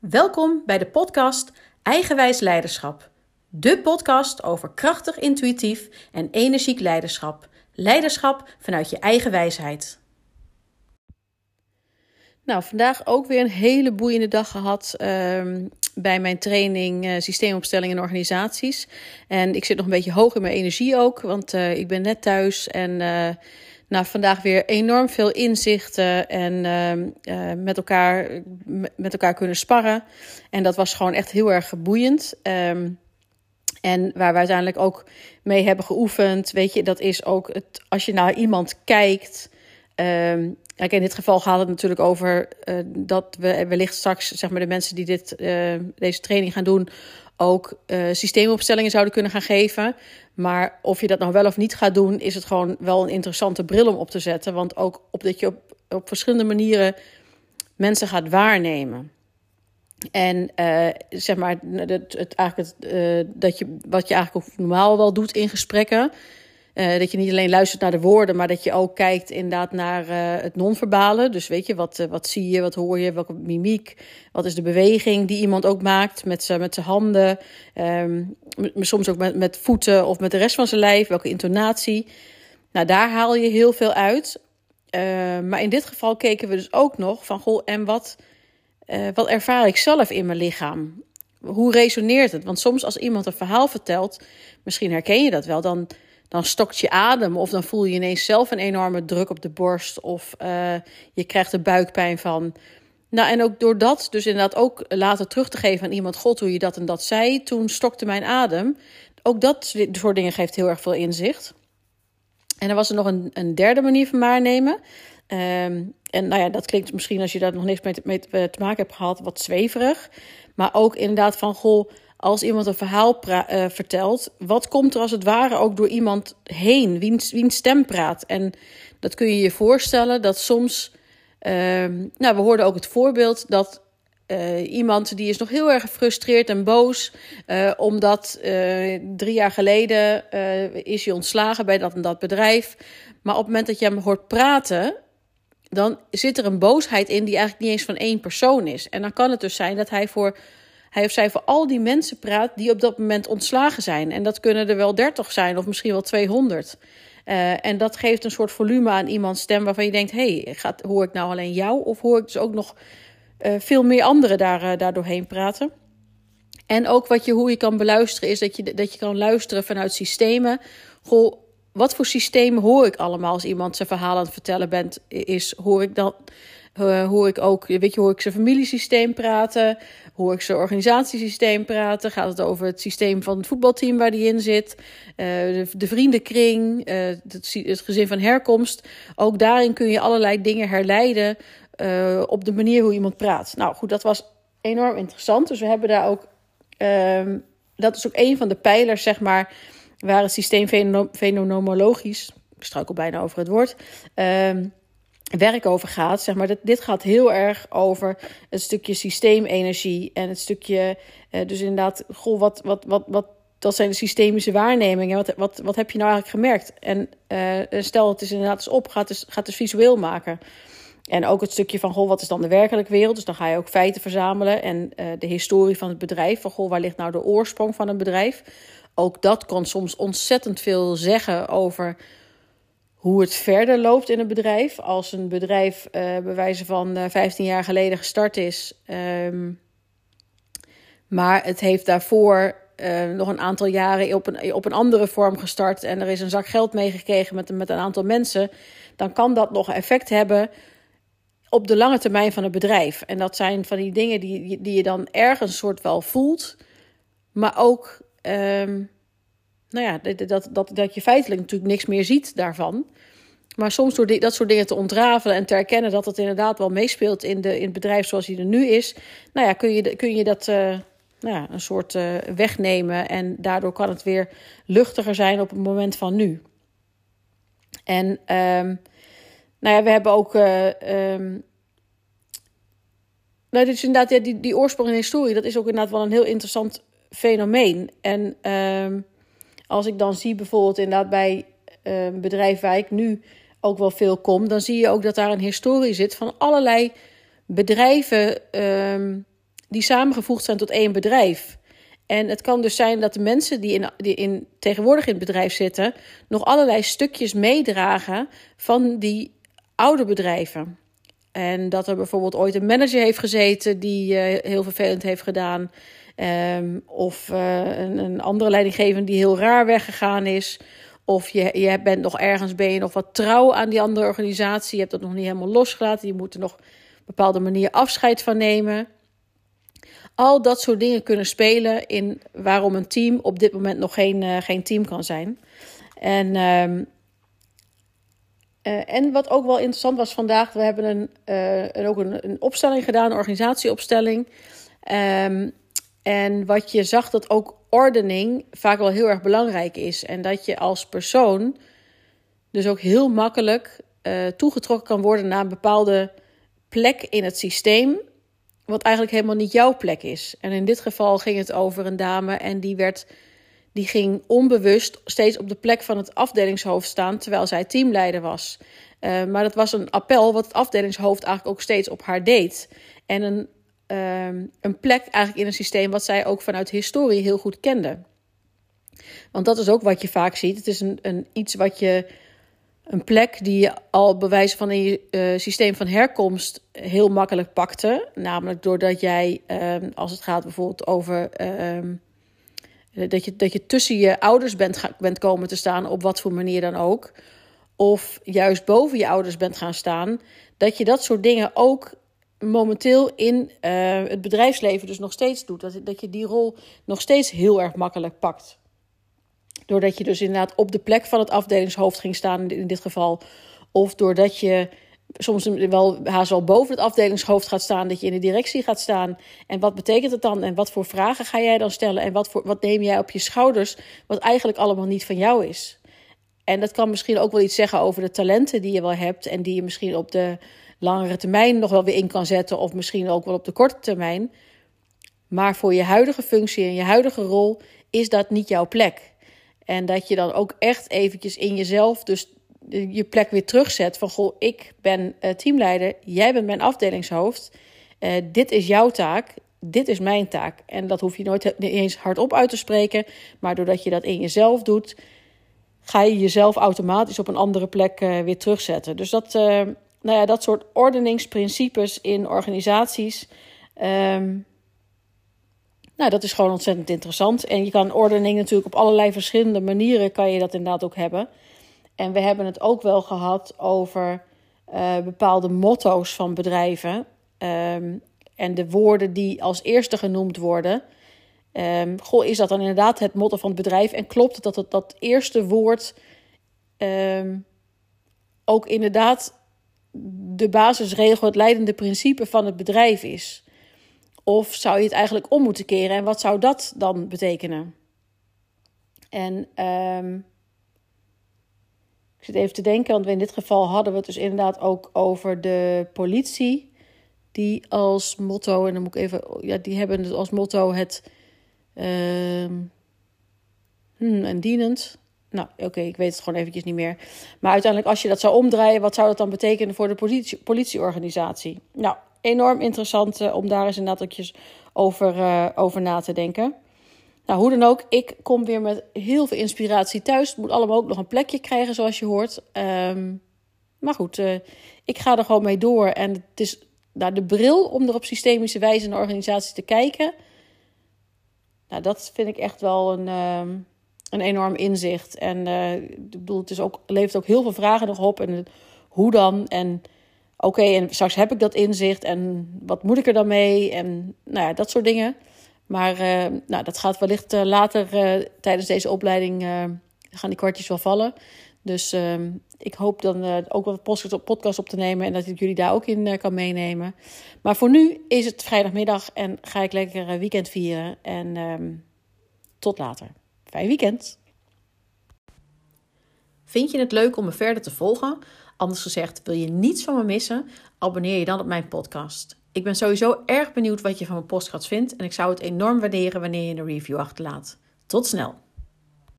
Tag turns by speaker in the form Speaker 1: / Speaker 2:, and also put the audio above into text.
Speaker 1: Welkom bij de podcast Eigenwijs Leiderschap. De podcast over krachtig, intuïtief en energiek leiderschap. Leiderschap vanuit je eigen wijsheid. Nou, vandaag ook weer een hele boeiende dag gehad um, bij mijn training uh, systeemopstelling en organisaties. En ik zit nog een beetje hoog in mijn energie ook, want uh, ik ben net thuis en uh, nou, vandaag weer enorm veel inzichten en uh, met, elkaar, met elkaar kunnen sparren. En dat was gewoon echt heel erg boeiend. Um, en waar we uiteindelijk ook mee hebben geoefend, weet je, dat is ook het, als je naar iemand kijkt. Um, in dit geval gaat het natuurlijk over uh, dat we wellicht straks, zeg maar, de mensen die dit, uh, deze training gaan doen, ook uh, systeemopstellingen zouden kunnen gaan geven. Maar of je dat nou wel of niet gaat doen, is het gewoon wel een interessante bril om op te zetten. Want ook op dat je op, op verschillende manieren mensen gaat waarnemen. En uh, zeg maar, het, het, eigenlijk het, uh, dat je, wat je eigenlijk normaal wel doet in gesprekken. Uh, dat je niet alleen luistert naar de woorden, maar dat je ook kijkt inderdaad naar uh, het non-verbale. Dus weet je, wat, uh, wat zie je, wat hoor je, welke mimiek, wat is de beweging die iemand ook maakt met zijn met handen. Um, soms ook met, met voeten of met de rest van zijn lijf, welke intonatie. Nou, daar haal je heel veel uit. maar in dit geval keken we dus ook nog van, goh, en wat, wat ervaar ik zelf in mijn lichaam? Hoe resoneert het? Want soms als iemand een verhaal vertelt, misschien herken je dat wel, dan dan stokt je adem of dan voel je ineens zelf een enorme druk op de borst of uh, je krijgt er buikpijn van. Nou, en ook door dat, dus inderdaad ook later terug te geven aan iemand, God, hoe je dat en dat zei, toen stokte mijn adem. Ook dat soort dingen geeft heel erg veel inzicht. En er was er nog een, een derde manier van waarnemen. Um, en nou ja, dat klinkt misschien als je daar nog niks mee te, mee te maken hebt gehad, wat zweverig. Maar ook inderdaad van, goh, als iemand een verhaal uh, vertelt, wat komt er als het ware ook door iemand heen, wiens, wiens stem praat? En dat kun je je voorstellen dat soms, uh, nou, we hoorden ook het voorbeeld dat uh, iemand die is nog heel erg gefrustreerd en boos, uh, omdat drie jaar geleden is hij ontslagen bij dat en dat bedrijf. Maar op het moment dat je hem hoort praten, dan zit er een boosheid in die eigenlijk niet eens van één persoon is. En dan kan het dus zijn dat hij voor hij of zij voor al die mensen praat die op dat moment ontslagen zijn. En dat kunnen er wel 30 zijn of misschien wel 200. Uh, en dat geeft een soort volume aan iemands stem waarvan je denkt: hé, hey, hoor ik nou alleen jou? Of hoor ik dus ook nog uh, veel meer anderen daar, uh, daar doorheen praten? En ook wat je, hoe je kan beluisteren, is dat je, dat je kan luisteren vanuit systemen. Goh, wat voor systemen hoor ik allemaal als iemand zijn verhaal aan het vertellen bent, is? Hoor ik dan uh, hoor ik ook, weet je, hoor ik zijn familiesysteem praten? Hoor ik zijn organisatiesysteem praten? Gaat het over het systeem van het voetbalteam waar die in zit? Uh, de, de, vriendenkring, uh, het, het, gezin van herkomst. Ook daarin kun je allerlei dingen herleiden op de manier hoe iemand praat. Nou goed, dat was enorm interessant. Dus we hebben daar ook, ehm, dat is ook een van de pijlers, zeg maar, waar het systeem fenomenologisch, ik struikel bijna over het woord, ehm, werk over gaat. Zeg maar, dit gaat heel erg over het stukje systeemenergie en het stukje, uh, dus inderdaad, goh, wat, wat, wat, wat, dat zijn de systemische waarnemingen. Wat, wat, wat heb je nou eigenlijk gemerkt? En uh, stel het is inderdaad eens op, gaat dus, gaat dus visueel maken. En ook het stukje van, goh, wat is dan de werkelijke wereld? Dus dan ga je ook feiten verzamelen en uh, de historie van het bedrijf. Van, goh, waar ligt nou de oorsprong van een bedrijf? Ook dat kan soms ontzettend veel zeggen over hoe het verder loopt in een bedrijf. Als een bedrijf uh, bij wijze van uh, 15 jaar geleden gestart is, um, maar het heeft daarvoor uh, nog een aantal jaren op een, op een andere vorm gestart en er is een zak geld meegekregen met, met een aantal mensen, dan kan dat nog effect hebben op de lange termijn van het bedrijf. En dat zijn van die dingen die, die je dan ergens soort wel voelt, maar ook. Um, nou ja, dat, dat, dat je feitelijk natuurlijk niks meer ziet daarvan. Maar soms door dat soort dingen te ontrafelen en te erkennen dat het inderdaad wel meespeelt in, de, in het bedrijf zoals hij er nu is, nou ja, kun je, kun je dat uh, nou ja, een soort uh, wegnemen. En daardoor kan het weer luchtiger zijn op het moment van nu. En um, nou ja, we hebben ook. Uh, nou, dit is inderdaad, die, die oorsprong in historie, dat is ook inderdaad wel een heel interessant fenomeen. En um, als ik dan zie bijvoorbeeld inderdaad bij uh, bedrijf waar ik nu ook wel veel kom, dan zie je ook dat daar een historie zit van allerlei bedrijven um, die samengevoegd zijn tot één bedrijf. En het kan dus zijn dat de mensen die, in, die in, tegenwoordig in het bedrijf zitten, nog allerlei stukjes meedragen van die oude bedrijven. En dat er bijvoorbeeld ooit een manager heeft gezeten die uh, heel vervelend heeft gedaan. Um, of uh, een, een, andere leidinggevende die heel raar weggegaan is. Of je, je bent nog ergens, ben je nog wat trouw aan die andere organisatie. Je hebt dat nog niet helemaal losgelaten. Je moet er nog op een bepaalde manier afscheid van nemen. Al dat soort dingen kunnen spelen in waarom een team op dit moment nog geen, uh, geen team kan zijn. En, um, uh, en wat ook wel interessant was vandaag, we hebben een, uh, ook een, een, opstelling gedaan, een organisatieopstelling. Um, en wat je zag dat ook ordening vaak wel heel erg belangrijk is. En dat je als persoon dus ook heel makkelijk toegetrokken kan worden naar een bepaalde plek in het systeem wat eigenlijk helemaal niet jouw plek is. En in dit geval ging het over een dame en die werd die ging onbewust steeds op de plek van het afdelingshoofd staan terwijl zij teamleider was. Uh, maar dat was een appel wat het afdelingshoofd eigenlijk ook steeds op haar deed. En een, uh, een plek eigenlijk in een systeem wat zij ook vanuit historie heel goed kende. Want dat is ook wat je vaak ziet. Het is een, een iets wat je een plek die je al bewijs van in je uh, systeem van herkomst heel makkelijk pakte. Namelijk doordat jij, uh, als het gaat bijvoorbeeld over uh, dat, je, dat je tussen je ouders bent, bent komen te staan, op wat voor manier dan ook. Of juist boven je ouders bent gaan staan. Dat je dat soort dingen ook momenteel in eh, het bedrijfsleven dus nog steeds doet. Dat, dat je die rol nog steeds heel erg makkelijk pakt. Doordat je dus inderdaad op de plek van het afdelingshoofd ging staan in dit geval. Of doordat je soms wel haast wel boven het afdelingshoofd gaat staan, dat je in de directie gaat staan. En wat betekent het dan? En wat voor vragen ga jij dan stellen? En wat, voor, wat neem jij op je schouders, wat eigenlijk allemaal niet van jou is? En dat kan misschien ook wel iets zeggen over de talenten die je wel hebt en die je misschien op de langere termijn nog wel weer in kan zetten, of misschien ook wel op de korte termijn. Maar voor je huidige functie en je huidige rol is dat niet jouw plek. En dat je dan ook echt eventjes in jezelf dus je plek weer terugzet van goh, ik ben uh, teamleider, jij bent mijn afdelingshoofd. Uh, dit is jouw taak, dit is mijn taak. En dat hoef je nooit eens hardop uit te spreken, maar doordat je dat in jezelf doet, ga je jezelf automatisch op een andere plek uh, weer terugzetten. Dus dat, nou ja, dat soort ordeningsprincipes in organisaties. Um, nou, dat is gewoon ontzettend interessant. En je kan ordening natuurlijk op allerlei verschillende manieren kan je dat inderdaad ook hebben. En we hebben het ook wel gehad over uh, bepaalde motto's van bedrijven. Um, en de woorden die als eerste genoemd worden. Um, goh, is dat dan inderdaad het motto van het bedrijf? En klopt het dat dat eerste woord um, ook inderdaad de basisregel, het leidende principe van het bedrijf is? Of zou je het eigenlijk om moeten keren? En wat zou dat dan betekenen? En um, ik zit even te denken, want in dit geval hadden we het dus inderdaad ook over de politie. Die als motto, en dan moet ik even, ja, die hebben dus als motto het uh, en dienend. Nou, oké, ik weet het gewoon eventjes niet meer. Maar uiteindelijk, als je dat zou omdraaien, wat zou dat dan betekenen voor de politie, politieorganisatie? Nou, enorm interessant uh, om daar eens inderdaad over, uh, over na te denken. Nou, hoe dan ook, ik kom weer met heel veel inspiratie thuis. Het moet allemaal ook nog een plekje krijgen, zoals je hoort. Um, maar goed, uh, ik ga er gewoon mee door. En het is nou, de bril om er op systemische wijze naar organisatie te kijken. Nou, dat vind ik echt wel een, um, een enorm inzicht. En uh, ik bedoel, het is ook, levert ook heel veel vragen nog op. En hoe dan? En oké, en straks heb ik dat inzicht. En wat moet ik er dan mee? En nou ja, dat soort dingen. Maar uh, nou, dat gaat wellicht uh, later uh, tijdens deze opleiding gaan die kwartjes wel vallen. Dus ehm, ik hoop dan ook een podcast op te nemen en dat ik jullie daar ook in kan meenemen. Maar voor nu is het vrijdagmiddag en ga ik lekker weekend vieren. En um, tot later. Fijn weekend. Vind je het leuk om me verder te volgen? Anders gezegd, wil je niets van me missen? Abonneer je dan op mijn podcast. Ik ben sowieso erg benieuwd wat je van mijn podcast vindt en ik zou het enorm waarderen wanneer je een review achterlaat. Tot snel!